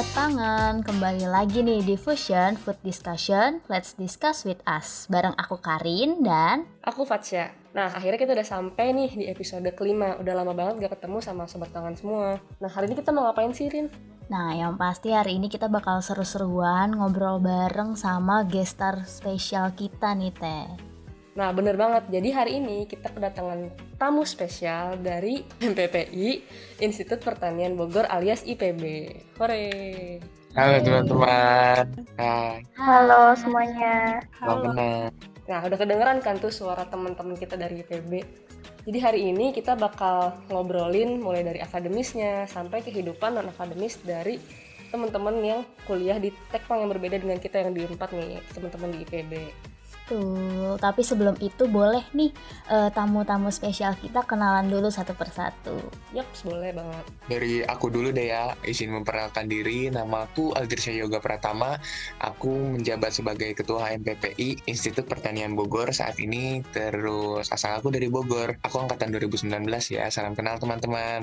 Sobat Pangan, kembali lagi nih di Fusion Food Discussion. Let's discuss with us. Bareng aku Karin dan Aku Fatsya. Nah, akhirnya kita udah sampai nih di episode kelima. Udah lama banget gak ketemu sama Sobat Pangan semua. Nah, hari ini kita mau ngapain sih, Rin? Nah, yang pasti hari ini kita bakal seru-seruan ngobrol bareng sama gestar spesial kita nih, Teh. Nah, bener banget. Jadi hari ini kita kedatangan tamu spesial dari MPPI, Institut Pertanian Bogor alias IPB. Hore! Halo teman-teman. Hai. Halo semuanya. Halo. Nah, udah kedengeran kan tuh suara teman-teman kita dari IPB. Jadi hari ini kita bakal ngobrolin mulai dari akademisnya sampai kehidupan non akademis dari teman-teman yang kuliah di tekpang yang berbeda dengan kita yang di empat nih, teman-teman di IPB. Betul, tapi sebelum itu boleh nih eh, tamu-tamu spesial kita kenalan dulu satu persatu. Yaps, boleh banget. Dari aku dulu deh ya, izin memperkenalkan diri. Nama aku Aldirsya Yoga Pratama. Aku menjabat sebagai Ketua HMPPI Institut Pertanian Bogor saat ini. Terus asal aku dari Bogor. Aku angkatan 2019 ya. Salam kenal teman-teman.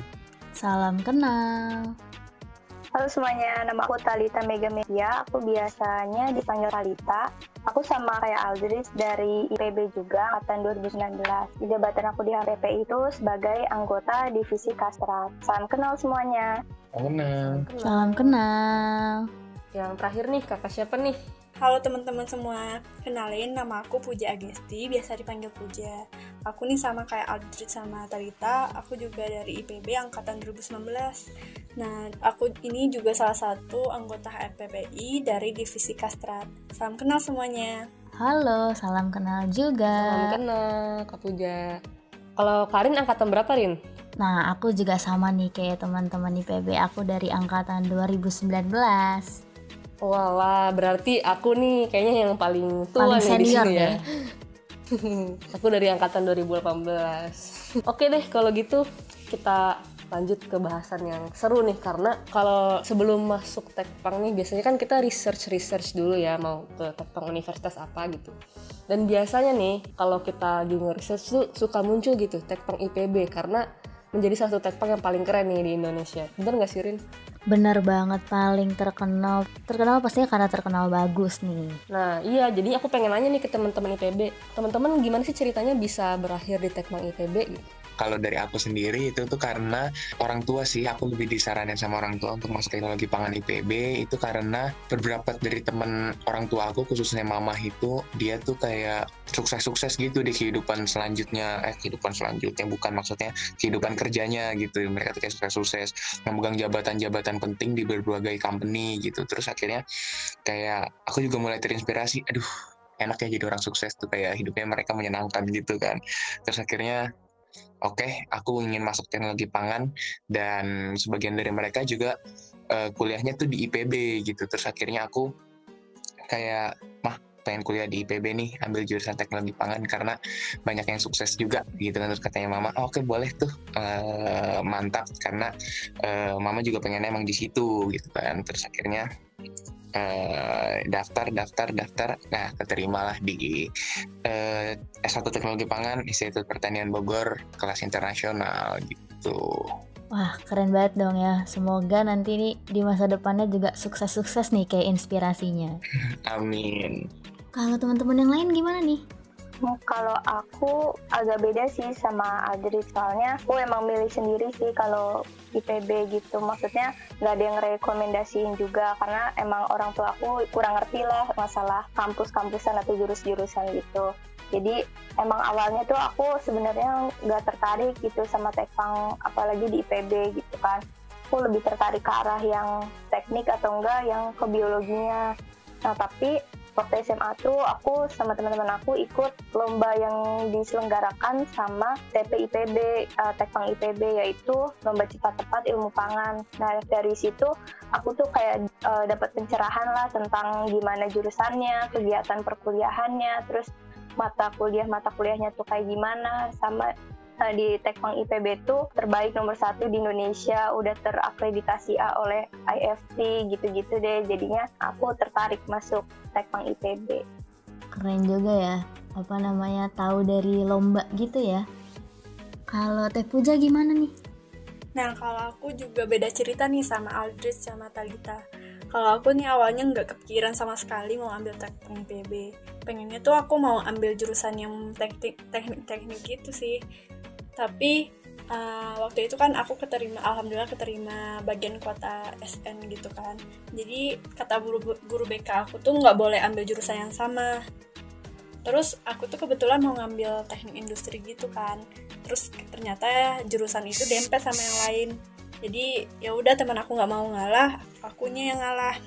Salam kenal. Halo semuanya, nama aku Talita Mega Media. Aku biasanya dipanggil Talita. Aku sama kayak Aldris dari IPB juga, angkatan 2019. Di jabatan aku di HPP itu sebagai anggota divisi Kastrat. Salam kenal semuanya. Kenal. Salam kenal. Yang terakhir nih, kakak siapa nih? Halo teman-teman semua, kenalin nama aku Puja Agesti, biasa dipanggil Puja. Aku nih sama kayak Aldrit sama Talita, aku juga dari IPB angkatan 2019. Nah, aku ini juga salah satu anggota HMPPI dari divisi Kastrat. Salam kenal semuanya. Halo, salam kenal juga. Salam kenal, Kak Puja. Kalau Karin angkatan berapa, Rin? Nah, aku juga sama nih kayak teman-teman IPB. Aku dari angkatan 2019. Walah, berarti aku nih kayaknya yang paling tua Paling nih di sini ya. deh. aku dari angkatan 2018. Oke deh, kalau gitu kita lanjut ke bahasan yang seru nih karena kalau sebelum masuk tekpang nih biasanya kan kita research research dulu ya mau ke tekpang universitas apa gitu dan biasanya nih kalau kita lagi nge-research tuh suka muncul gitu tekpang IPB karena menjadi satu tekpang yang paling keren nih di Indonesia bener nggak sih Rin? Bener banget, paling terkenal. Terkenal pastinya karena terkenal bagus nih. Nah iya jadi aku pengen nanya nih ke teman-teman IPB teman-teman gimana sih ceritanya bisa berakhir di tekpang IPB gitu? Kalau dari aku sendiri itu tuh karena orang tua sih, aku lebih disaranin sama orang tua untuk masuk teknologi pangan IPB itu karena beberapa dari temen orang tua aku khususnya mama itu dia tuh kayak sukses-sukses gitu di kehidupan selanjutnya, eh kehidupan selanjutnya bukan maksudnya kehidupan kerjanya gitu. Mereka tuh kayak sukses-sukses memegang jabatan-jabatan penting di berbagai company gitu. Terus akhirnya kayak aku juga mulai terinspirasi, aduh enak ya jadi orang sukses tuh kayak hidupnya mereka menyenangkan gitu kan. Terus akhirnya oke aku ingin masuk teknologi pangan dan sebagian dari mereka juga eh, kuliahnya tuh di IPB gitu. Terus akhirnya aku kayak mah pengen kuliah di IPB nih ambil jurusan teknologi pangan karena banyak yang sukses juga gitu kan. Terus katanya mama "Oh, oke boleh tuh. Eh, mantap karena eh, mama juga pengen emang di situ gitu kan. Terus akhirnya eh, daftar daftar daftar nah keterimalah di eh, S1 Teknologi Pangan Institut Pertanian Bogor kelas internasional gitu. Wah, keren banget dong ya. Semoga nanti nih di masa depannya juga sukses-sukses nih kayak inspirasinya. Amin. Kalau teman-teman yang lain gimana nih? Kalau aku agak beda sih sama Aldris soalnya aku emang milih sendiri sih kalau IPB gitu. Maksudnya nggak ada yang rekomendasiin juga karena emang orang tua aku kurang ngerti lah masalah kampus-kampusan atau jurus-jurusan gitu. Jadi emang awalnya tuh aku sebenarnya nggak tertarik gitu sama tekpang apalagi di IPB gitu kan. Aku lebih tertarik ke arah yang teknik atau enggak yang ke biologinya. Nah tapi waktu SMA tuh aku sama teman-teman aku ikut lomba yang diselenggarakan sama TPIPB, uh, Tekpang IPB yaitu lomba cepat tepat ilmu pangan. Nah dari situ aku tuh kayak uh, dapat pencerahan lah tentang gimana jurusannya, kegiatan perkuliahannya, terus mata kuliah mata kuliahnya tuh kayak gimana sama uh, di Tekpang IPB tuh terbaik nomor satu di Indonesia udah terakreditasi A oleh IFT gitu-gitu deh jadinya aku tertarik masuk Tekpang IPB Keren juga ya. Apa namanya? Tahu dari lomba gitu ya. Kalau Teh Puja gimana nih? Nah, kalau aku juga beda cerita nih sama Aldris sama Talita. Kalau aku nih awalnya nggak kepikiran sama sekali mau ambil teknik IPB pengennya tuh aku mau ambil jurusan yang teknik teknik teknik gitu sih. Tapi uh, waktu itu kan aku keterima alhamdulillah keterima bagian kuota SN gitu kan. Jadi kata guru guru BK aku tuh nggak boleh ambil jurusan yang sama. Terus aku tuh kebetulan mau ngambil teknik industri gitu kan. Terus ternyata jurusan itu dempet sama yang lain jadi ya udah teman aku nggak mau ngalah akunya yang ngalah.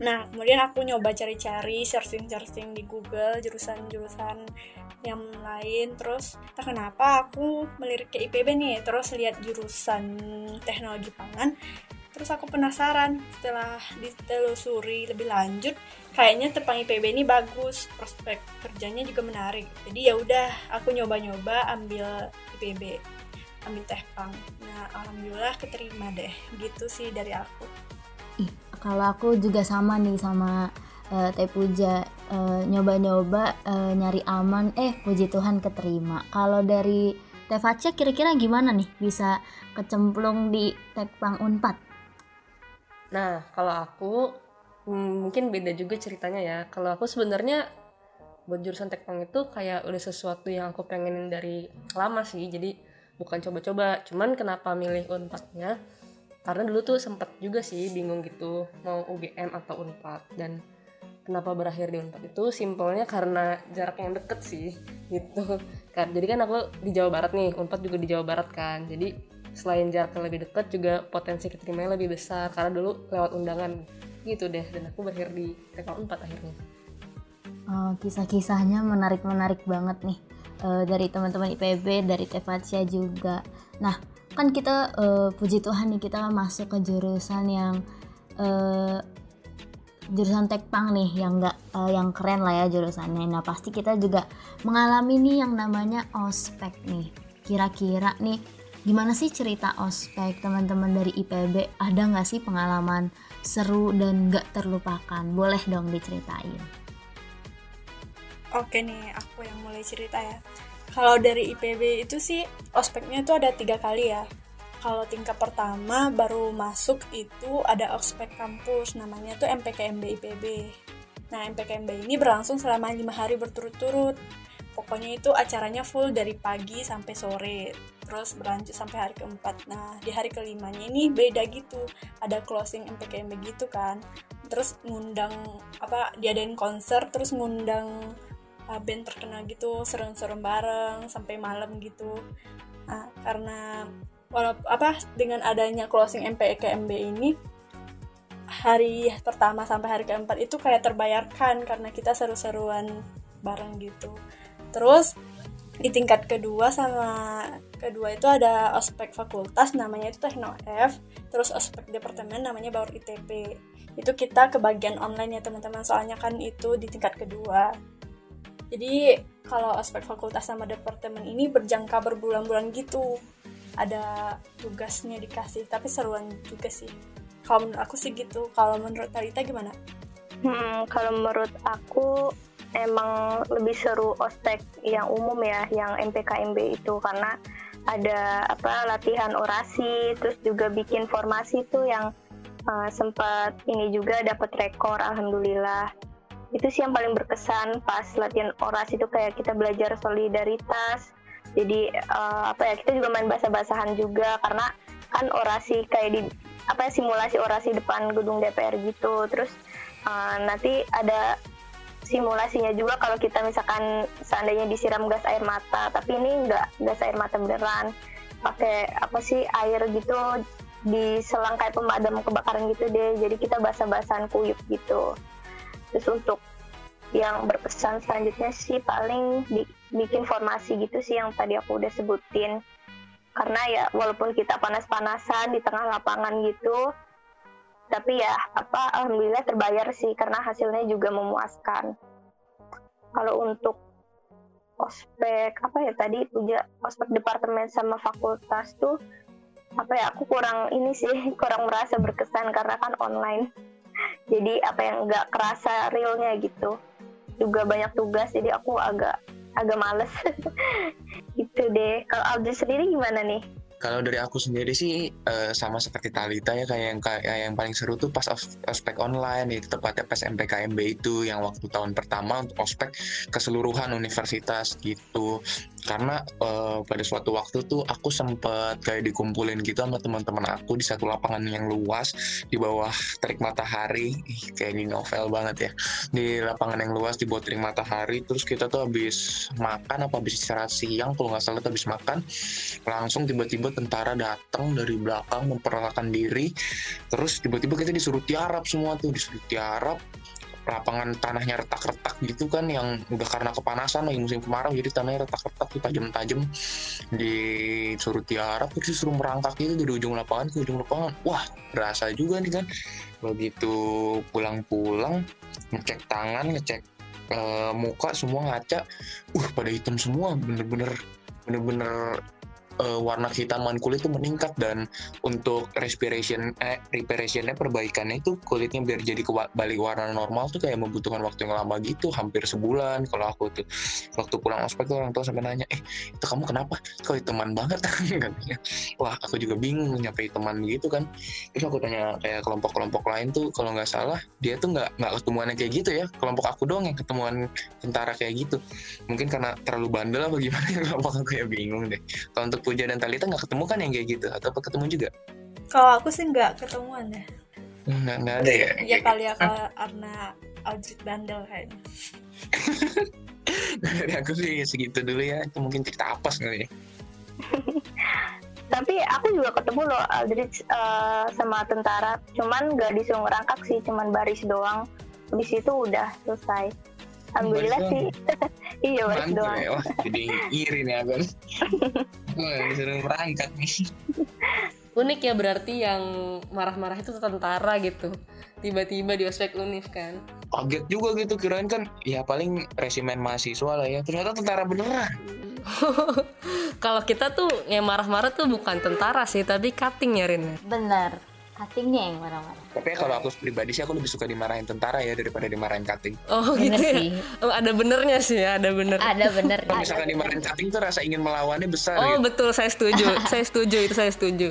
Nah kemudian aku nyoba cari-cari searching-searching di Google jurusan-jurusan yang lain. Terus tak kenapa aku melirik ke IPB nih terus lihat jurusan teknologi pangan. Terus aku penasaran setelah ditelusuri lebih lanjut kayaknya tepang IPB ini bagus prospek kerjanya juga menarik. Jadi ya udah aku nyoba-nyoba ambil IPB ambil tekpang nah alhamdulillah keterima deh. Gitu sih dari aku. Ih, kalau aku juga sama nih sama uh, Teh Puja. Uh, nyoba-nyoba uh, nyari aman. Eh puji Tuhan keterima. Kalau dari Teh Facia kira-kira gimana nih bisa kecemplung di Tekpang Unpad? Nah kalau aku hmm, mungkin beda juga ceritanya ya. Kalau aku sebenarnya buat jurusan Tekpang itu kayak udah sesuatu yang aku pengenin dari lama sih. Jadi bukan coba-coba cuman kenapa milih unpadnya? Karena dulu tuh sempet juga sih bingung gitu mau UGM atau unpad. Dan kenapa berakhir di Unpad itu simpelnya karena jarak yang deket sih gitu. Kan jadi kan aku di Jawa Barat nih Unpad juga di Jawa Barat kan. Jadi selain jarak yang lebih dekat juga potensi keterimanya lebih besar karena dulu lewat undangan gitu deh. Dan aku berakhir di TK Unpad akhirnya. Oh, kisah-kisahnya menarik-menarik banget nih uh, dari teman-teman IPB dari Tefacia juga nah kan kita uh, puji Tuhan nih kita masuk ke jurusan yang uh, jurusan tekpang nih yang enggak uh, yang keren lah ya jurusannya. Nah pasti kita juga mengalami nih yang namanya ospek nih. Kira-kira nih gimana sih cerita ospek teman-teman dari IPB? Ada nggak sih pengalaman seru dan nggak terlupakan? Boleh dong diceritain. Oke nih, aku yang mulai cerita ya. Kalau dari IPB itu sih ospeknya itu ada tiga kali ya. Kalau tingkat pertama baru masuk itu ada ospek kampus namanya tuh MPKMB IPB nah MPKMB ini berlangsung selama lima hari berturut-turut. Pokoknya itu acaranya full dari pagi sampai sore terus berlanjut sampai hari keempat. Nah di hari kelimanya ini beda gitu. Ada closing MPKMB gitu kan. Terus ngundang apa diadain konser terus ngundang uh, band terkenal gitu serem-serem bareng sampai malam gitu. Nah, karena walaupun apa dengan adanya closing MPEKMB ini hari pertama sampai hari keempat itu kayak terbayarkan karena kita seru-seruan bareng gitu. Terus di tingkat kedua sama kedua itu ada ospek fakultas namanya itu Tekno F. Terus ospek departemen namanya Baur ITP itu kita ke bagian online ya teman-teman. Soalnya kan itu di tingkat kedua jadi kalau ospek fakultas sama departemen ini berjangka berbulan-bulan gitu. Ada tugasnya dikasih tapi seruan juga sih. Kalau menurut aku sih gitu. Kalau menurut Talita gimana? Hmm, kalau menurut aku emang lebih seru ospek yang umum ya yang MPKMB itu. Karena ada apa latihan orasi terus juga bikin formasi tuh yang uh, sempat ini juga dapat rekor alhamdulillah itu sih yang paling berkesan pas latihan orasi itu kayak kita belajar solidaritas. Jadi uh, apa ya kita juga main bahasa-basahan juga karena kan orasi kayak di apa ya simulasi orasi depan gedung DPR gitu. Terus uh, nanti ada simulasinya juga kalau kita misalkan seandainya disiram gas air mata tapi ini enggak gas air mata beneran. Pakai apa sih air gitu di selang kayak pemadam kebakaran gitu deh. Jadi kita basa-basan kuyup gitu terus untuk yang berpesan selanjutnya sih paling di, bikin formasi gitu sih yang tadi aku udah sebutin. Karena ya walaupun kita panas-panasan di tengah lapangan gitu tapi ya apa alhamdulillah terbayar sih karena hasilnya juga memuaskan. Kalau untuk ospek apa ya tadi punya ospek departemen sama fakultas tuh apa ya aku kurang ini sih kurang merasa berkesan karena kan online jadi apa yang nggak kerasa realnya gitu. Juga banyak tugas jadi aku agak agak males. Gitu deh. Kalau Audrey sendiri gimana nih? Kalau dari aku sendiri sih eh, sama seperti Talita ya kayak yang kayak yang paling seru tuh pas os- ospek online itu tepatnya pas MPKMB itu yang waktu tahun pertama untuk ospek keseluruhan universitas gitu. Karena eh, pada suatu waktu tuh aku sempet kayak dikumpulin gitu sama teman-teman aku di satu lapangan yang luas di bawah terik matahari, Ih, kayak di novel banget ya. Di lapangan yang luas di bawah terik matahari. Terus kita tuh habis makan apa habis istirahat siang kalau nggak salah tuh habis makan langsung tiba-tiba tentara datang dari belakang memperkenalkan diri. Terus tiba-tiba kita disuruh tiarap semua tuh disuruh tiarap lapangan tanahnya retak-retak gitu kan yang udah karena kepanasan lagi musim kemarau jadi tanahnya retak-retak tuh tajam-tajam disuruh tiarap terus disuruh merangkak itu dari ujung lapangan ke ujung lapangan. Wah berasa juga nih kan. Begitu pulang-pulang ngecek tangan ngecek eh, muka semua ngaca uh pada hitam semua bener-bener bener-bener eh, warna hitaman kulit itu meningkat dan untuk respiration eh reparationnya perbaikannya itu kulitnya biar jadi ke balik warna normal tuh kayak membutuhkan waktu yang lama gitu hampir sebulan kalau aku tuh. Waktu pulang ospek tuh orang tua sampai nanya eh itu kamu kenapa? Kok hitaman banget? Wah aku juga bingung nyampe hitaman begitu kan. Terus aku tanya kayak kelompok-kelompok lain tuh kalau nggak salah dia tuh nggak nggak ketemuannya kayak gitu ya? Kelompok aku doang yang ketemuan tentara kayak gitu. Mungkin karena terlalu bandel apa gimana kelompok aku ya bingung deh. Kalau untuk Puja dan Talita nggak ketemu kan yang kayak gitu atau apa ketemu juga Kalau aku sih nggak ketemuan ya. nggak nggak ada ya Ya kali ya kalau karena Aldrich bandel kayaknya. dari aku sih segitu dulu ya itu mungkin cerita apa kali ya Tapi aku juga ketemu loh Aldrich eh, sama tentara. Cuman gak disuruh ngerangkak sih, cuman baris doang. Habis itu udah selesai. Alhamdulillah sih. iya baris doang. ya wah jadi iri nih aku Wah, disuruh berangkat nih Unik ya berarti yang marah-marah itu tentara gitu. Tiba-tiba di ospek univ kan. kaget juga gitu kirain kan ya paling resimen mahasiswa lah ya ternyata tentara beneran Kalau kita tuh yang marah-marah tuh bukan tentara sih, tapi cutting ya Rin. bener cuttingnya yang marah-marah tapi kalau aku pribadi sih aku lebih suka dimarahin tentara ya daripada dimarahin cutting Oh Bener gitu ya. sih. Oh, ada benernya sih, ya, ada bener. ada bener kalau misalkan dimarahin cutting tuh rasa ingin melawannya besar Oh gitu. betul, saya setuju. saya setuju itu saya setuju.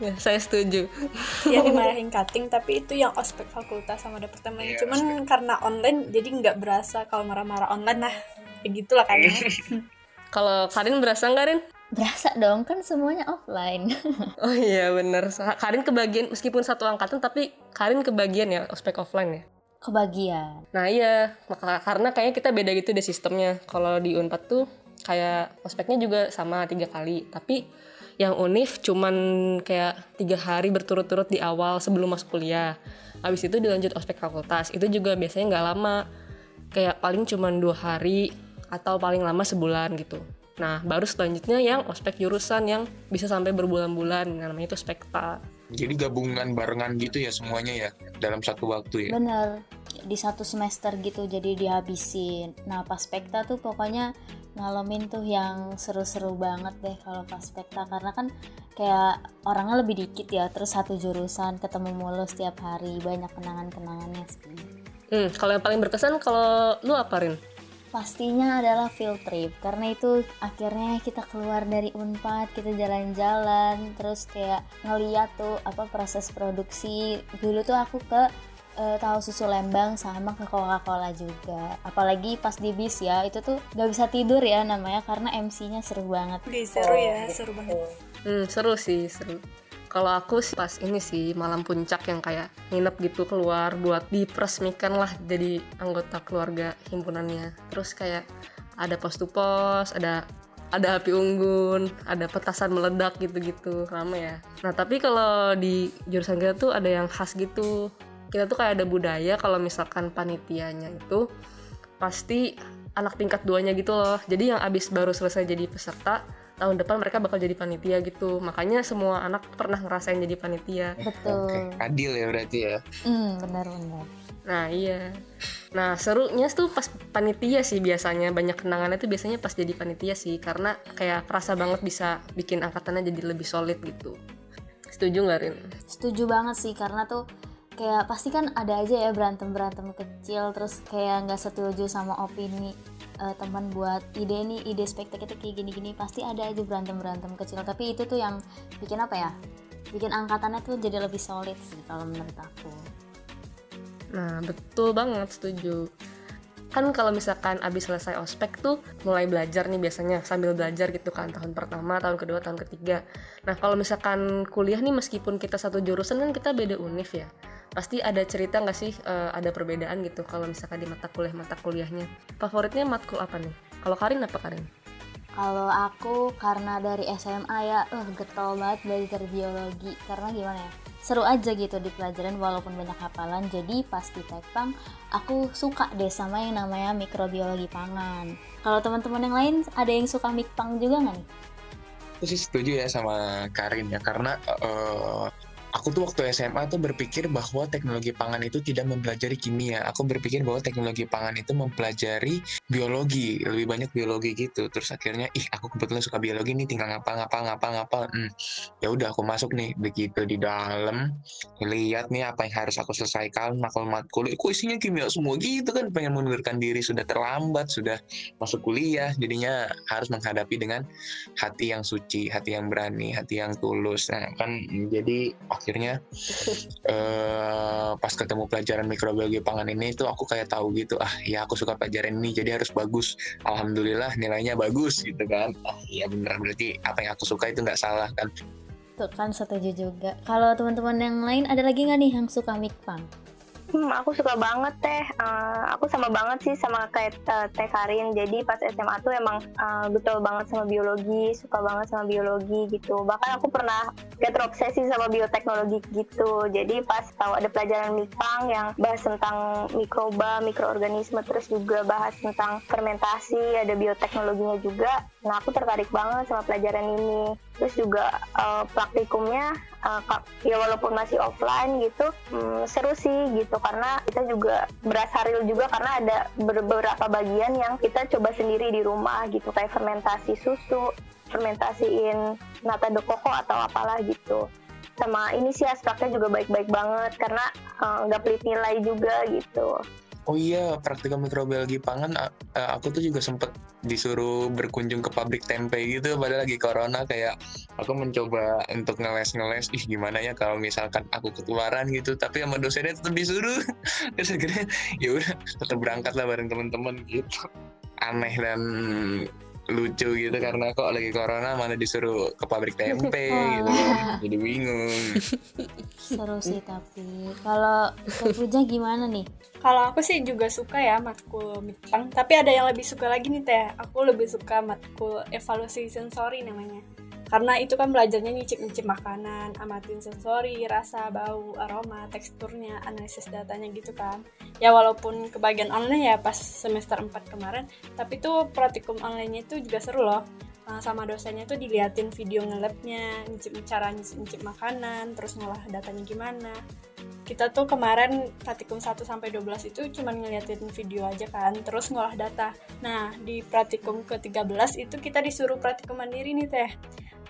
ya, saya setuju. Ya dimarahin cutting tapi itu yang ospek fakultas sama departemen. Iya, Cuman karena online jadi nggak berasa kalau marah-marah online nah. Ya gitulah kan. Kalau Karin berasa nggak Rin? Berasa dong kan semuanya offline Oh iya bener. Karin kebagian meskipun satu angkatan tapi Karin kebagian ya ospek offline ya. kebagian Nah iya, maka karena kayaknya kita beda gitu deh sistemnya. Kalau di Unpad tuh kayak ospeknya juga sama tiga kali, tapi yang Unif cuman kayak tiga hari berturut-turut di awal sebelum masuk kuliah. Habis itu dilanjut ospek fakultas. Itu juga biasanya nggak lama, kayak paling cuman dua hari atau paling lama sebulan gitu. Nah baru selanjutnya yang ospek jurusan yang bisa sampai berbulan-bulan, namanya itu spekta. jadi gabungan barengan gitu ya semuanya ya dalam satu waktu ya? Bener. Di satu semester gitu jadi dihabisin. Nah pas spekta tuh pokoknya ngalamin tuh yang seru-seru banget deh kalau pas spekta karena kan kayak orangnya lebih dikit ya terus satu jurusan ketemu mulu setiap hari banyak kenangan-kenangannya sih. Hmm, kalau yang paling berkesan kalau lu apa Rin? Pastinya adalah field trip karena itu akhirnya kita keluar dari Unpad kita jalan-jalan terus kayak ngeliat tuh apa proses produksi dulu tuh aku ke eh, tahu susu Lembang sama ke Coca-Cola juga apalagi pas di bis ya itu tuh gak bisa tidur ya namanya karena MC-nya seru banget Oke, seru ya, seru banget. Hmm, seru sih, seru. Kalau aku sih pas ini sih malam puncak yang kayak nginep gitu keluar buat diperesmikan lah jadi anggota keluarga himpunannya. Terus kayak ada pos to pos, ada ada api unggun, ada petasan meledak gitu-gitu, rame ya. Nah tapi kalau di jurusan kita tuh ada yang khas gitu. Kita tuh kayak ada budaya kalau misalkan panitianya itu pasti anak tingkat duanya gitu loh. Jadi yang abis baru selesai jadi peserta, tahun depan mereka bakal jadi panitia gitu. Makanya semua anak pernah ngerasain jadi panitia. betul Oke, adil ya berarti ya. hmm benar-benar Nah iya. Nah serunya tuh pas panitia sih biasanya banyak kenangannya tuh biasanya pas jadi panitia sih karena kayak kerasa banget bisa bikin angkatannya jadi lebih solid gitu. Setuju nggak Rin? Setuju banget sih karena tuh kayak pasti kan ada aja ya berantem berantem kecil terus kayak nggak setuju sama opini eh, teman buat ide nih ide spektakuler kayak gini-gini pasti ada aja berantem berantem kecil. Tapi itu tuh yang bikin apa ya? Bikin angkatannya tuh jadi lebih solid sih kalau menurut aku. Nah, betul banget setuju. Kan kalau misalkan abis selesai ospek tuh mulai belajar nih biasanya sambil belajar gitu kan tahun pertama, tahun kedua, tahun ketiga. Nah, kalau misalkan kuliah nih meskipun kita satu jurusan kan kita beda univ ya. Pasti ada cerita nggak sih eh, ada perbedaan gitu kalau misalkan di mata kuliah mata kuliahnya. Favoritnya matkul apa nih? Kalau Karin apa Karin? Kalau aku karena dari SMA ya, eh getol banget belajar biologi karena gimana ya? Seru aja gitu di pelajaran walaupun banyak hafalan. Jadi pas di Tekpang aku suka deh sama yang namanya mikrobiologi pangan. Kalau teman-teman yang lain ada yang suka mikpang juga nggak nih? Aku sih setuju ya sama Karin ya karena eh, aku tuh waktu SMA tuh berpikir bahwa teknologi pangan itu tidak mempelajari kimia. Aku berpikir bahwa teknologi pangan itu mempelajari biologi, lebih banyak biologi gitu. Terus akhirnya, ih aku kebetulan suka biologi nih, tinggal ngapa ngapa ngapa ngapa. Hmm, ya udah aku masuk nih. Begitu di dalam, lihat nih apa yang harus aku selesaikan, makul matkul. Kok isinya kimia semua gitu kan? Pengen mengundurkan diri sudah terlambat, sudah masuk kuliah, jadinya harus menghadapi dengan hati yang suci, hati yang berani, hati yang tulus. Nah kan jadi akhirnya eh, pas ketemu pelajaran mikrobiologi pangan ini tuh aku kayak tahu gitu ah ya aku suka pelajaran ini jadi harus bagus alhamdulillah nilainya bagus gitu kan ah iya bener berarti apa yang aku suka itu nggak salah kan Tuh kan setuju juga. Kalau teman-teman yang lain ada lagi nggak nih yang suka mikpang? Hmm, aku suka banget teh. Eh, aku sama banget sih sama kayak eh, Teh Karin. Jadi pas SMA tuh emang eh, betul banget sama biologi, suka banget sama biologi gitu. Bahkan aku pernah kayak terobsesi sama bioteknologi gitu. Jadi pas tahu ada pelajaran MIPANG yang bahas tentang mikroba, mikroorganisme, terus juga bahas tentang fermentasi, ada bioteknologinya juga. Nah, aku tertarik banget sama pelajaran ini. Terus juga eh, praktikumnya ka- ya walaupun masih offline gitu hmm, seru sih gitu. Karena kita juga berasa real juga karena ada beberapa bagian yang kita coba sendiri di rumah gitu. Kayak fermentasi susu fermentasiin nata de coco atau apalah gitu. Sama ini sih aspeknya juga baik-baik banget karena eh, nggak pelit nilai juga gitu oh iya praktikum mikrobiologi pangan aku tuh juga sempet disuruh berkunjung ke pabrik tempe gitu padahal lagi corona kayak aku mencoba untuk ngeles-ngeles ih gimana ya kalau misalkan aku ketularan gitu tapi sama dosennya tetap disuruh. Terus akhirnya ya udah tetap berangkat lah bareng teman-teman gitu. Aneh dan lucu gitu karena kok lagi corona mana disuruh ke pabrik tempe gitu jadi bingung Seru sih tapi. Kalau Puja gimana nih? Kalau aku sih juga suka ya matkul Mikpang, tapi ada yang lebih suka lagi nih teh. Aku lebih suka matkul evaluasi sensori namanya. Karena itu kan belajarnya nyicip-nyicip makanan, amatin sensori, rasa, bau, aroma, teksturnya, analisis datanya gitu kan. Ya walaupun kebagian online ya pas semester 4 kemarin, tapi tuh praktikum online-nya itu juga seru loh. Nah, sama dosennya tuh diliatin video nge-labnya, nyicip cara nyicip makanan, terus ngolah datanya gimana kita tuh kemarin praktikum 1 sampai 12 itu cuman ngeliatin video aja kan, terus ngolah data. Nah, di praktikum ke-13 itu kita disuruh praktikum mandiri nih teh.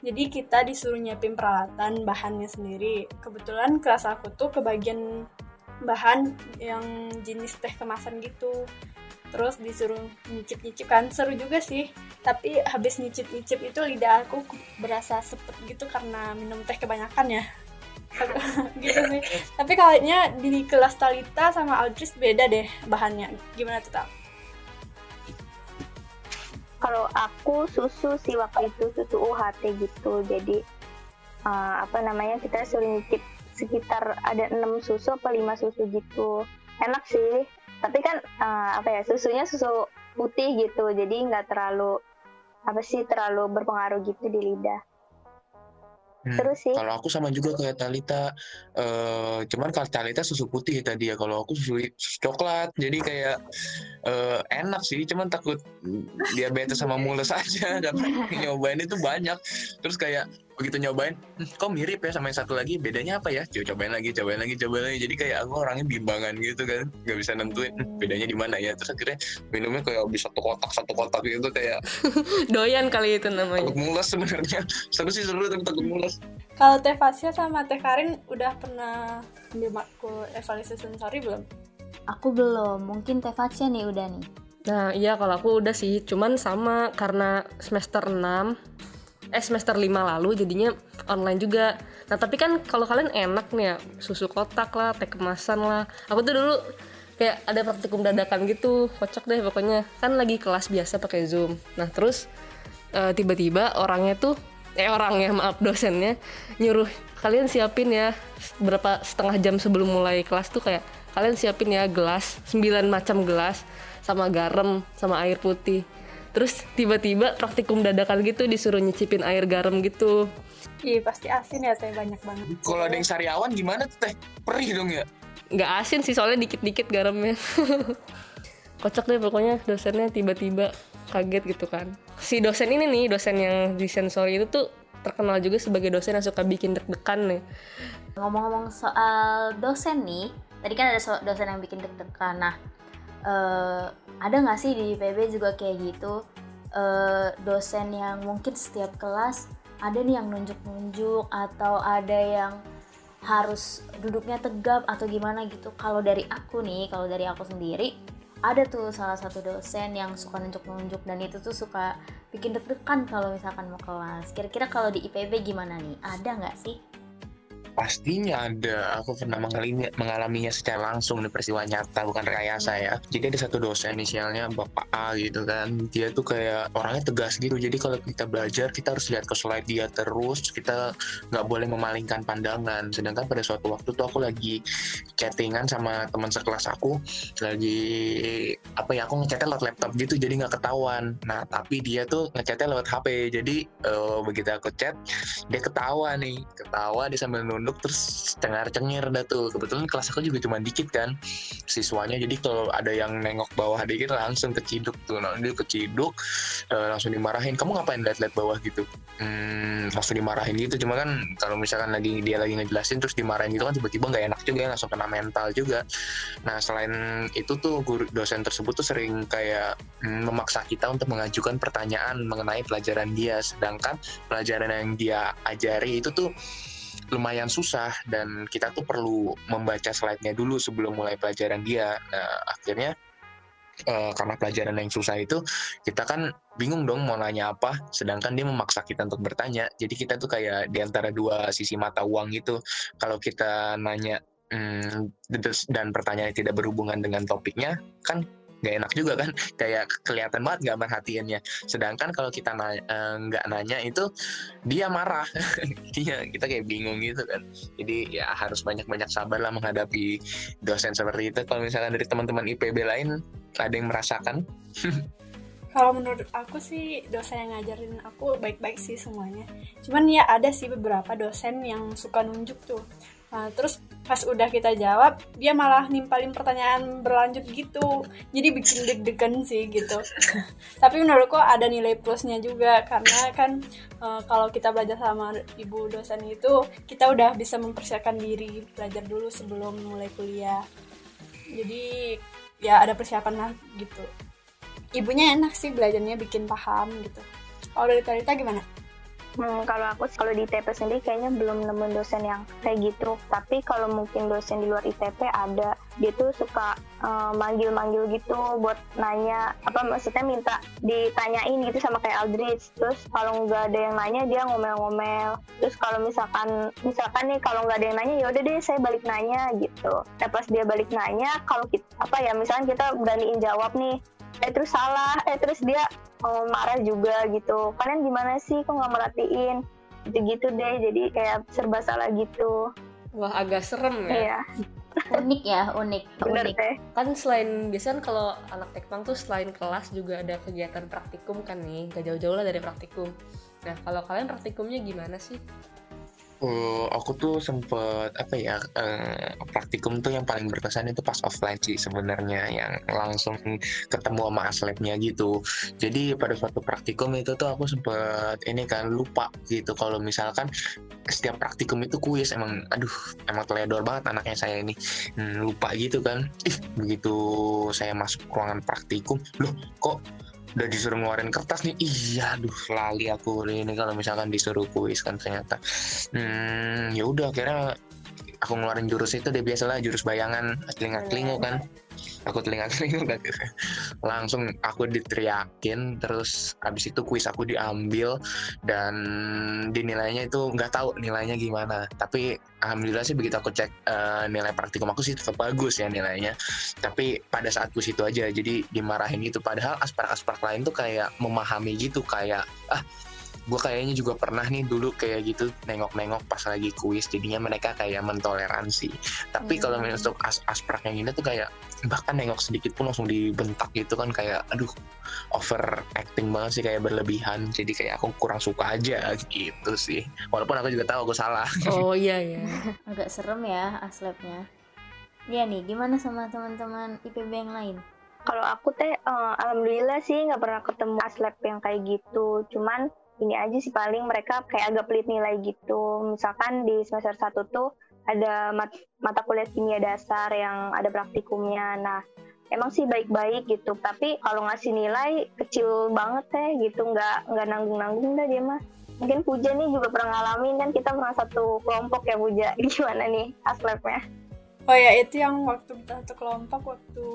Jadi kita disuruh nyiapin peralatan bahannya sendiri. Kebetulan kelas aku tuh kebagian bahan yang jenis teh kemasan gitu. Terus disuruh nyicip-nyicip kan seru juga sih. Tapi habis nyicip-nyicip itu lidah aku berasa sepet gitu karena minum teh kebanyakan ya gitu sih tapi kayaknya di kelas Talita sama Aldris beda deh bahannya gimana tuh Tal? Kalau aku susu sih waktu itu susu UHT gitu. Jadi eh, apa namanya kita suruh nyicip sekitar ada 6 susu apa 5 susu gitu. Enak sih. Tapi kan eh, apa ya susunya susu putih gitu. Jadi nggak terlalu apa sih terlalu berpengaruh gitu di lidah Hmm. seru sih. Kalau aku sama juga kayak Talita, eh cuman kalau Talita susu putih tadi ya, kalau aku susu, susu coklat, jadi kayak eh, enak sih, cuman takut diabetes sama mules aja, karena nyobain. Itu banyak, terus kayak begitu nyobain, "Hmm, kok mirip ya sama yang satu lagi, bedanya apa ya? Coba cobain lagi, cobain lagi, cobain lagi, jadi kayak aku orangnya bimbangan gitu kan, nggak bisa nentuin "Hmm, bedanya di mana ya, terus akhirnya minumnya kayak bisa satu kotak satu kotak gitu kayak Doyan kali itu namanya. takut mules sebenarnya, seru sih seru tapi takut mules. Kalau Teh Fasya sama Teh Karin udah pernah ambil matkul evaluasi sensori belum? Aku belum, mungkin Teh Fatsya nih udah nih. Nah, iya kalau aku udah sih, cuman sama karena semester 6 eh semester 5 lalu jadinya online juga. Nah, tapi kan kalau kalian enak nih ya, susu kotak lah, teh kemasan lah. Aku tuh dulu kayak ada praktikum dadakan gitu, kocak deh pokoknya. Kan lagi kelas biasa pakai Zoom. Nah, terus eh, tiba-tiba orangnya tuh eh orangnya maaf dosennya nyuruh kalian siapin ya berapa setengah jam sebelum mulai kelas tuh kayak kalian siapin ya gelas 9 macam gelas sama garam sama air putih terus tiba-tiba praktikum dadakan gitu disuruh nyicipin air garam gitu Iya pasti asin ya teh banyak banget. Kalau ada yang sariawan gimana tuh teh? Perih dong ya? nggak asin sih soalnya dikit-dikit garamnya kocak deh pokoknya dosennya tiba-tiba kaget gitu kan si dosen ini nih dosen yang di sensori itu tuh terkenal juga sebagai dosen yang suka bikin deg-degan nih Ngomong-ngomong soal dosen nih, tadi kan ada dosen yang bikin deg-degan. Nah, eh, ada nggak sih di IPB juga kayak gitu eh, dosen yang mungkin setiap kelas ada nih yang nunjuk-nunjuk atau ada yang harus duduknya tegap atau gimana gitu. Kalau dari aku nih, kalau dari aku sendiri ada tuh salah satu dosen yang suka nunjuk-nunjuk dan itu tuh suka bikin deg-degan kalau misalkan mau kelas. Kira-kira kalau di IPB gimana nih? Ada nggak sih? Pastinya ada. Aku pernah mengalami, mengalaminya secara langsung di peristiwa nyata, bukan rekayasa ya. Jadi ada satu dosen inisialnya Bapak A gitu kan. Dia tuh kayak orangnya tegas gitu. Jadi kalau kita belajar, kita harus lihat ke slide dia terus. Kita nggak boleh memalingkan pandangan. Sedangkan pada suatu waktu tuh aku lagi chattingan sama teman sekelas aku. Lagi apa ya, aku ngechatnya lewat laptop gitu. Jadi nggak ketahuan. Nah, tapi dia tuh ngechatnya lewat HP. Jadi eh, begitu aku chat, dia ketawa nih. Ketawa dia sambil nunduk terus cengar-cengir dah tuh. Kebetulan kelas aku juga cuma dikit kan siswanya. Jadi kalau ada yang nengok bawah dikit langsung keciduk tuh. Nah, dia keciduk eh, langsung dimarahin. Kamu ngapain liat-liat bawah gitu? Hmm, langsung dimarahin gitu. Cuma kan kalau misalkan lagi dia lagi ngejelasin terus dimarahin gitu kan tiba-tiba nggak enak juga langsung kena mental juga. Nah selain itu tuh guru dosen tersebut tuh sering kayak hmm, memaksa kita untuk mengajukan pertanyaan mengenai pelajaran dia. Sedangkan pelajaran yang dia ajari itu tuh lumayan susah dan kita tuh perlu membaca slide-nya dulu sebelum mulai pelajaran dia. Nah, akhirnya eh, karena pelajaran yang susah itu kita kan bingung dong mau nanya apa sedangkan dia memaksa kita untuk bertanya jadi kita tuh kayak di antara dua sisi mata uang gitu kalau kita nanya hmm, dan pertanyaannya tidak berhubungan dengan topiknya kan nggak enak juga kan? Kayak kelihatan banget nggak merhatiinnya. Sedangkan kalau kita na- eh, nggak nanya itu dia marah. Iya kita kayak bingung gitu kan. Jadi ya harus banyak-banyak sabar lah menghadapi dosen seperti itu. Kalau misalkan dari teman-teman IPB lain ada yang merasakan? Kalau menurut aku sih dosen yang ngajarin aku baik-baik sih semuanya. Cuman ya ada sih beberapa dosen yang suka nunjuk tuh. Nah, terus pas udah kita jawab, dia malah nimpalin pertanyaan berlanjut gitu. Jadi bikin deg-degan sih gitu. Tapi menurutku ada nilai plusnya juga karena kan eh, kalau kita belajar sama ibu dosen itu, kita udah bisa mempersiapkan diri belajar dulu sebelum mulai kuliah. Jadi ya ada persiapan lah gitu ibunya enak sih belajarnya bikin paham gitu. Kalau dari Tarita gimana? Hmm, kalau aku kalau di ITP sendiri kayaknya belum nemu dosen yang kayak gitu. Tapi kalau mungkin dosen di luar ITP ada, dia tuh suka eh, manggil-manggil gitu buat nanya apa maksudnya minta ditanyain gitu sama kayak Aldrich. Terus kalau nggak ada yang nanya dia ngomel-ngomel. Terus kalau misalkan misalkan nih kalau nggak ada yang nanya ya udah deh saya balik nanya gitu. Nah, pas dia balik nanya kalau kita apa ya misalkan kita beraniin jawab nih eh terus salah eh terus dia oh, marah juga gitu. Kalian gimana sih? Kok nggak merhatiin? Gitu-gitu deh. Jadi kayak serba salah gitu. Wah agak serem ya. Iya. Unik ya, unik, bener unik. teh. Kan selain biasanya kan kalau anak tekpang tuh selain kelas juga ada kegiatan praktikum kan nih. Gak jauh-jauh lah dari praktikum. Nah kalau kalian praktikumnya gimana sih Eh, aku tuh sempet apa ya eh, praktikum tuh yang paling berkesan itu pas offline sih sebenarnya yang langsung ketemu sama aslabnya gitu. Jadi pada suatu praktikum itu tuh aku sempet ini kan lupa gitu kalau misalkan setiap praktikum itu kuis emang aduh emang teledor banget anaknya saya ini Hmm, lupa gitu kan. Ih begitu saya masuk ruangan praktikum loh kok udah disuruh ngeluarin kertas nih. Iya aduh lali aku ini kalau misalkan disuruh kuis kan ternyata. Hmm ya udah akhirnya aku ngeluarin jurus itu deh biasalah jurus bayangan. Atling atlingo kan. Aku telinga-telinga nggak gitu. langsung aku diteriakin terus habis itu kuis aku diambil dan dinilainya itu nggak tahu nilainya gimana. Tapi alhamdulillah sih begitu aku cek uh, nilai praktikum aku sih tetap bagus ya nilainya. Tapi pada saat kuis itu aja jadi dimarahin gitu. Padahal aspek-aspek lain tuh kayak memahami gitu kayak ah gue kayaknya juga pernah nih dulu kayak gitu nengok-nengok pas lagi kuis. Jadinya mereka kayak mentoleransi. Tapi hmm. kalau untuk as aspek yang ini tuh kayak bahkan nengok sedikit pun langsung dibentak gitu kan kayak aduh over acting banget sih kayak berlebihan jadi kayak aku kurang suka aja gitu sih walaupun aku juga tahu aku salah oh iya iya agak serem ya aslabnya Iya nih, gimana sama teman-teman IPB yang lain? Kalau aku teh, uh, alhamdulillah sih nggak pernah ketemu aslab yang kayak gitu. Cuman ini aja sih paling mereka kayak agak pelit nilai gitu. Misalkan di semester 1 tuh ada mat mata kuliah kimia dasar yang ada praktikumnya. Nah, emang sih baik-baik gitu. Tapi kalau ngasih nilai kecil banget teh gitu, nggak nggak nanggung-nanggung dah dia mah. Mungkin Puja nih juga pernah ngalamin kan kita pernah satu kelompok ya Puja. Gimana nih aslabnya? Oh ya itu yang waktu kita satu kelompok waktu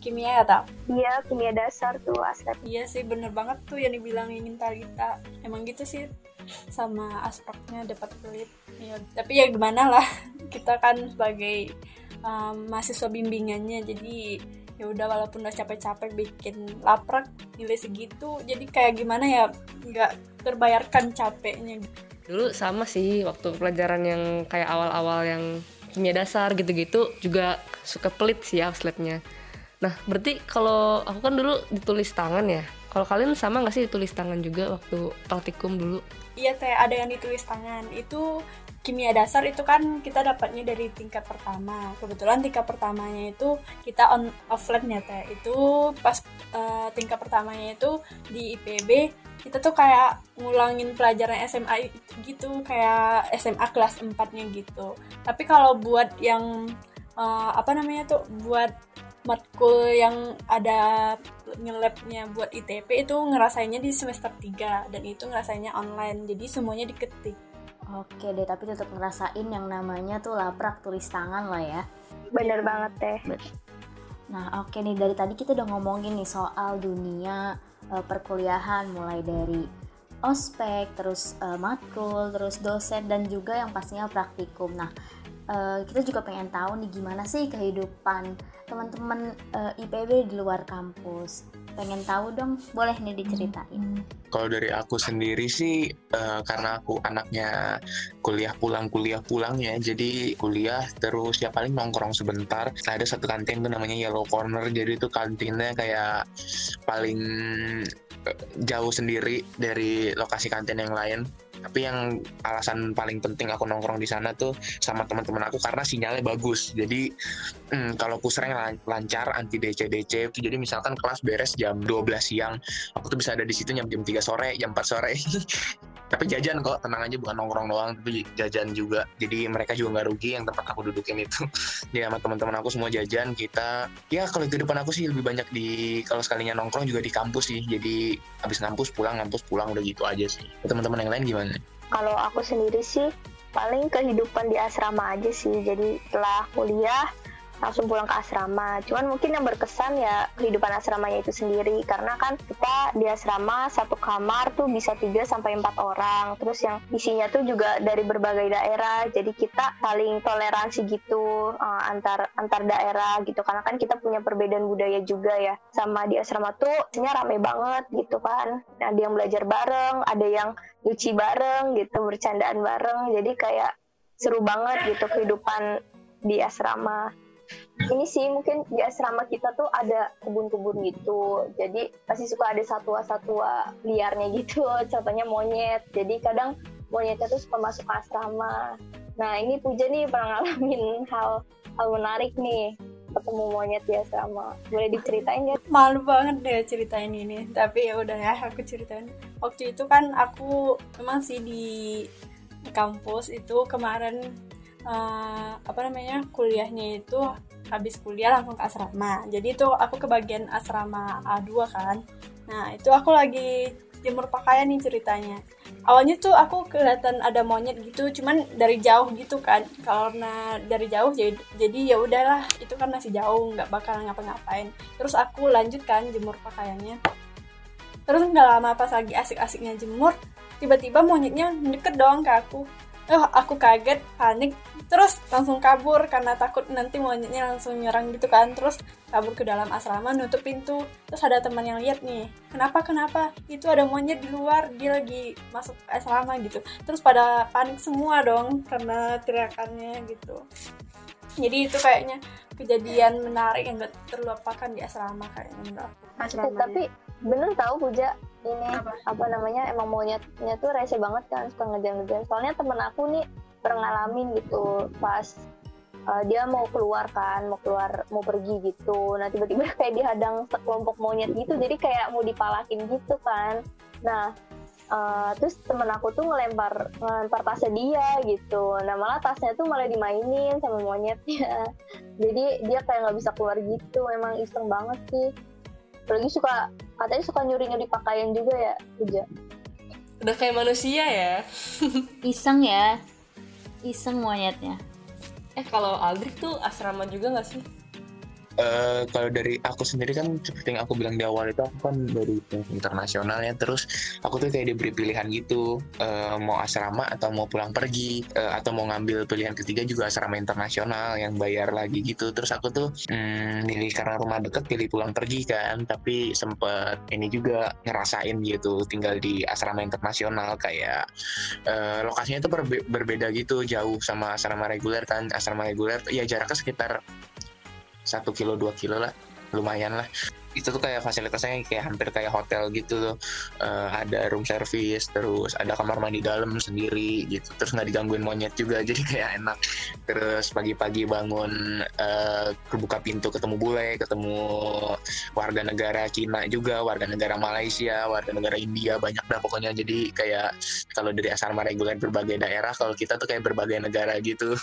kimia ya tak? Iya kimia dasar tuh aspek. Iya sih bener banget tuh yang dibilangin Talita. Emang gitu sih sama aspeknya dapat pelit. Ya, tapi ya gimana lah kita kan sebagai um, mahasiswa bimbingannya jadi ya udah walaupun udah capek-capek bikin laprak nilai segitu jadi kayak gimana ya nggak terbayarkan capeknya dulu sama sih waktu pelajaran yang kayak awal-awal yang kimia dasar gitu-gitu juga suka pelit sih ya Nah, berarti kalau aku kan dulu ditulis tangan ya. Kalau kalian sama nggak sih ditulis tangan juga waktu praktikum dulu? Iya, teh ada yang ditulis tangan. Itu kimia dasar itu kan kita dapatnya dari tingkat pertama. Kebetulan tingkat pertamanya itu kita on offline ya teh. Itu pas uh, tingkat pertamanya itu di IPB kita tuh kayak ngulangin pelajaran SMA gitu kayak SMA kelas 4-nya gitu. Tapi kalau buat yang uh, apa namanya tuh buat matkul yang ada ngelabnya buat ITP itu ngerasainnya di semester 3 dan itu ngerasainnya online. Jadi semuanya diketik. Oke deh tapi tetap ngerasain yang namanya tuh laprak tulis tangan lah ya. Bener banget deh. Nah oke nih dari tadi kita udah ngomongin nih soal dunia uh, perkuliahan mulai dari ospek terus uh, matkul terus dosen dan juga yang pastinya praktikum. Nah uh, kita juga pengen tahu nih gimana sih kehidupan teman-teman uh, eh, IPB di luar kampus. Pengen tahu dong, boleh nih diceritain. Kalau dari aku sendiri sih, uh, karena aku anaknya kuliah pulang kuliah pulang ya, jadi kuliah terus ya paling nongkrong sebentar. Nah, ada satu kantin tuh namanya Yellow Corner, jadi itu kantinnya kayak paling jauh sendiri dari lokasi kantin yang lain tapi yang alasan paling penting aku nongkrong di sana tuh sama teman-teman aku karena sinyalnya bagus jadi hmm, kalau pusreng lancar anti DC DC jadi misalkan kelas beres jam 12 siang aku tuh bisa ada di situ jam jam 3 sore jam 4 sore. Tapi jajan kok tenang aja bukan nongkrong doang tapi jajan juga. Jadi mereka juga nggak rugi yang tempat aku dudukin itu. Dia sama teman-teman aku semua jajan kita ya kalau di depan aku sih lebih banyak di kalau sekalinya nongkrong juga di kampus sih. Jadi habis ngampus pulang ngampus pulang udah gitu aja sih. Teman-teman yang lain gimana? Kalau aku sendiri sih paling kehidupan di asrama aja sih. Jadi setelah kuliah langsung pulang ke asrama. Cuman mungkin yang berkesan ya kehidupan asramanya itu sendiri karena kan kita di asrama satu kamar tuh bisa 3 sampai 4 orang. Terus yang isinya tuh juga dari berbagai daerah. Jadi kita saling toleransi gitu uh, antar antar daerah gitu karena kan kita punya perbedaan budaya juga ya. Sama di asrama tuh isinya rame banget gitu kan. Ada yang belajar bareng, ada yang nyuci bareng gitu, bercandaan bareng. Jadi kayak seru banget gitu kehidupan di asrama ini sih mungkin di asrama kita tuh ada kebun-kebun gitu. Jadi pasti suka ada satwa-satwa liarnya gitu. Contohnya monyet. Jadi kadang monyetnya tuh suka masuk ke asrama. Nah ini Puja nih pernah ngalamin hal hal menarik nih. Ketemu monyet di asrama. Boleh diceritain ya malu banget deh ceritain ini. Tapi ya udah ya aku ceritain. Waktu itu kan aku memang sih di kampus itu kemarin uh, apa namanya kuliahnya itu habis kuliah langsung ke asrama. Jadi itu aku ke bagian asrama A2 kan. Nah itu aku lagi jemur pakaian nih ceritanya. Awalnya tuh aku kelihatan ada monyet gitu cuman dari jauh gitu kan. Karena dari jauh jadi jadi ya udahlah itu kan masih jauh nggak bakal ngapa-ngapain. Terus aku lanjut kan jemur pakaiannya. Terus nggak lama pas lagi asik-asiknya jemur tiba-tiba monyetnya deket dong ke aku oh aku kaget panik. Terus langsung kabur karena takut nanti monyetnya langsung nyerang gitu kan. Terus kabur ke dalam asrama nutup pintu. Terus ada teman yang lihat nih kenapa kenapa? Itu ada monyet di luar dia lagi masuk asrama gitu. Terus pada panik semua dong karena teriakannya gitu. Jadi itu kayaknya kejadian menarik yang gak terlupakan di asrama kayaknya menurut aku. Eh, tapi bener tahu Puja ini Apa? apa? namanya emang monyetnya tuh rese banget kan suka ngejar-ngejar soalnya temen aku nih pernah ngalamin gitu pas uh, dia mau keluar kan mau keluar mau pergi gitu. Nah tiba-tiba kayak dihadang sekelompok monyet gitu jadi kayak mau dipalakin gitu kan. Nah uh, terus temen aku tuh ngelempar ngelempar tasnya dia gitu. Nah malah tasnya tuh malah dimainin sama monyetnya. Jadi dia kayak nggak bisa keluar gitu. Emang iseng banget sih apalagi suka katanya suka nyuri-nyuri pakaian juga ya Puja Udah kayak manusia ya. Iseng ya. Iseng monyetnya. Eh kalau Aldrich tuh asrama juga nggak sih? Eh, kalau dari aku sendiri kan seperti yang aku bilang di awal itu aku kan dari internasional ya. Terus aku tuh kayak diberi pilihan gitu. Eh, mau asrama atau mau pulang pergi. Eh, atau mau ngambil pilihan ketiga juga asrama internasional yang bayar lagi gitu. Terus aku tuh hmm, milih karena rumah deket pilih pulang pergi kan. Tapi sempet ini juga ngerasain gitu tinggal di asrama internasional kayak eh, lokasinya tuh berbe- berbeda gitu. Jauh sama asrama reguler kan. Asrama reguler ya jaraknya sekitar satu kilo dua kilo lah. Lumayan lah. Itu tuh kayak fasilitasnya kayak hampir kayak hotel gitu tuh. Eh, ada room service terus ada kamar mandi dalam sendiri gitu. Terus nggak digangguin monyet juga jadi kayak enak. Terus pagi-pagi bangun eh, kebuka pintu ketemu bule ketemu warga negara Cina juga warga negara Malaysia warga negara India banyak dah pokoknya. Jadi kayak kalau dari asrama reguler berbagai daerah kalau kita tuh kayak berbagai negara gitu.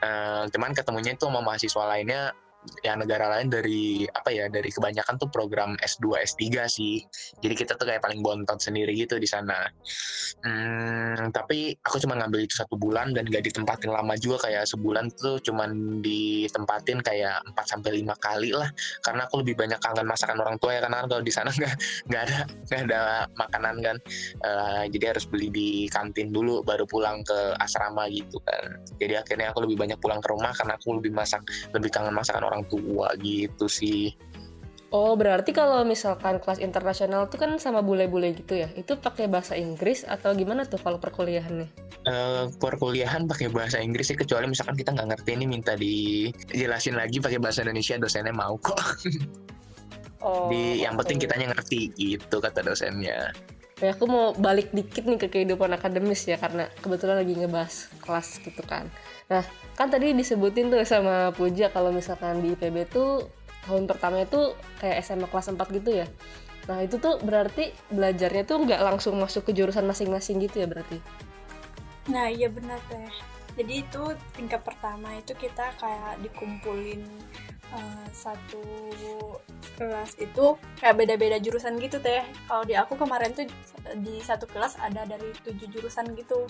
Eh, cuman ketemunya itu sama mahasiswa lainnya ya negara lain dari apa ya dari kebanyakan tuh program S2 S3 sih. Jadi kita tuh kayak paling bontot sendiri gitu di sana. Hmm, tapi aku cuma ngambil itu satu bulan dan gak ditempatin lama juga kayak sebulan tuh cuman ditempatin kayak 4 sampai lima kali lah. Karena aku lebih banyak kangen masakan orang tua ya karena kan kalau di sana nggak nggak ada nggak ada makanan kan. Eh, jadi harus beli di kantin dulu baru pulang ke asrama gitu kan. Jadi akhirnya aku lebih banyak pulang ke rumah karena aku lebih masak lebih kangen masakan orang tua gitu sih Oh berarti kalau misalkan kelas internasional tuh kan sama bule-bule gitu ya? Itu pakai bahasa Inggris atau gimana tuh kalau perkuliahannya? Eh, perkuliahan pakai bahasa Inggris sih kecuali misalkan kita nggak ngerti ini minta dijelasin lagi pakai bahasa Indonesia dosennya mau kok Oh, di yang penting oke. kitanya ngerti gitu kata dosennya Ya, aku mau balik dikit nih ke kehidupan akademis ya karena kebetulan lagi ngebahas kelas gitu kan. Nah, kan tadi disebutin tuh sama Puja kalau misalkan di IPB tuh tahun pertama itu kayak SMA kelas 4 gitu ya. Nah, itu tuh berarti belajarnya tuh nggak langsung masuk ke jurusan masing-masing gitu ya berarti. Nah iya benar teh. Jadi itu tingkat pertama itu kita kayak dikumpulin eh, satu kelas itu kayak beda-beda jurusan gitu teh. Kalau di aku kemarin tuh di satu kelas ada dari tujuh jurusan gitu.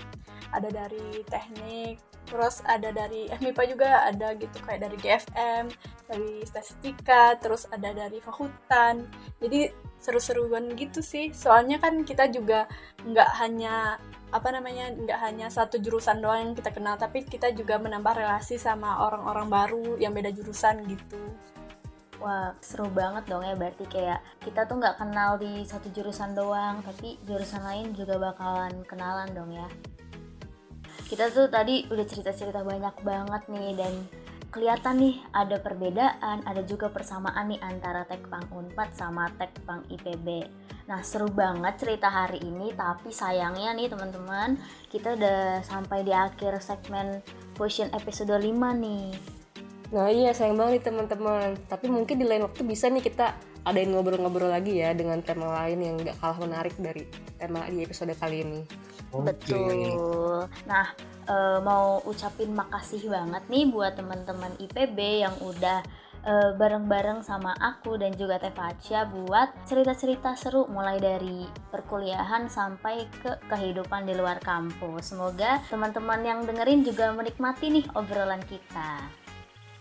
Ada dari teknik, terus ada dari FMIPA juga ada gitu kayak dari GFM, dari statistika, terus ada dari fakultan. Jadi seru-seruan gitu sih. Soalnya kan kita juga nggak hanya apa namanya nggak hanya satu jurusan doang yang kita kenal tapi kita juga menambah relasi sama orang-orang baru yang beda jurusan gitu Wah, seru banget dong ya berarti kayak kita tuh nggak kenal di satu jurusan doang, tapi jurusan lain juga bakalan kenalan dong ya. Kita tuh tadi udah cerita-cerita banyak banget nih dan kelihatan nih ada perbedaan, ada juga persamaan nih antara Tekpang Unpad sama Tekpang IPB. Nah, seru banget cerita hari ini, tapi sayangnya nih teman-teman, kita udah sampai di akhir segmen Fusion episode 5 nih. Nah iya sayang banget nih teman-teman. Tapi mungkin di lain waktu bisa nih kita adain ngobrol-ngobrol lagi ya dengan tema lain yang nggak kalah menarik dari tema di episode kali ini. Betul. Nah, eh, mau ucapin makasih banget nih buat teman-teman IPB yang udah eh, bareng-bareng sama aku dan juga Teh Facia buat cerita-cerita seru mulai dari perkuliahan sampai ke kehidupan di luar kampus. Semoga teman-teman yang dengerin juga menikmati nih obrolan kita.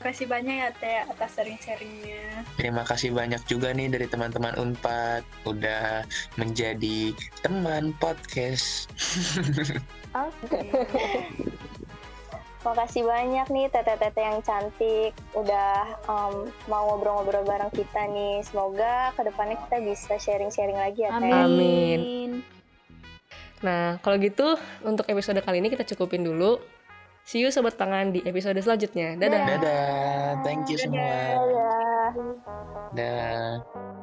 Makasih banyak ya Teh atas sharing-sharingnya. Terima kasih banyak juga nih dari teman-teman Unpad udah menjadi teman podcast. Oke. Makasih banyak nih tete-tete yang cantik udah um, mau ngobrol-ngobrol bareng kita nih. Semoga ke depannya kita bisa sharing-sharing lagi ya Teh. Amin. Nah, kalau gitu untuk episode kali ini kita cukupin dulu. See you sobat pangan di episode selanjutnya. Dadah. Dadah, thank you semua. Dadah. Dadah.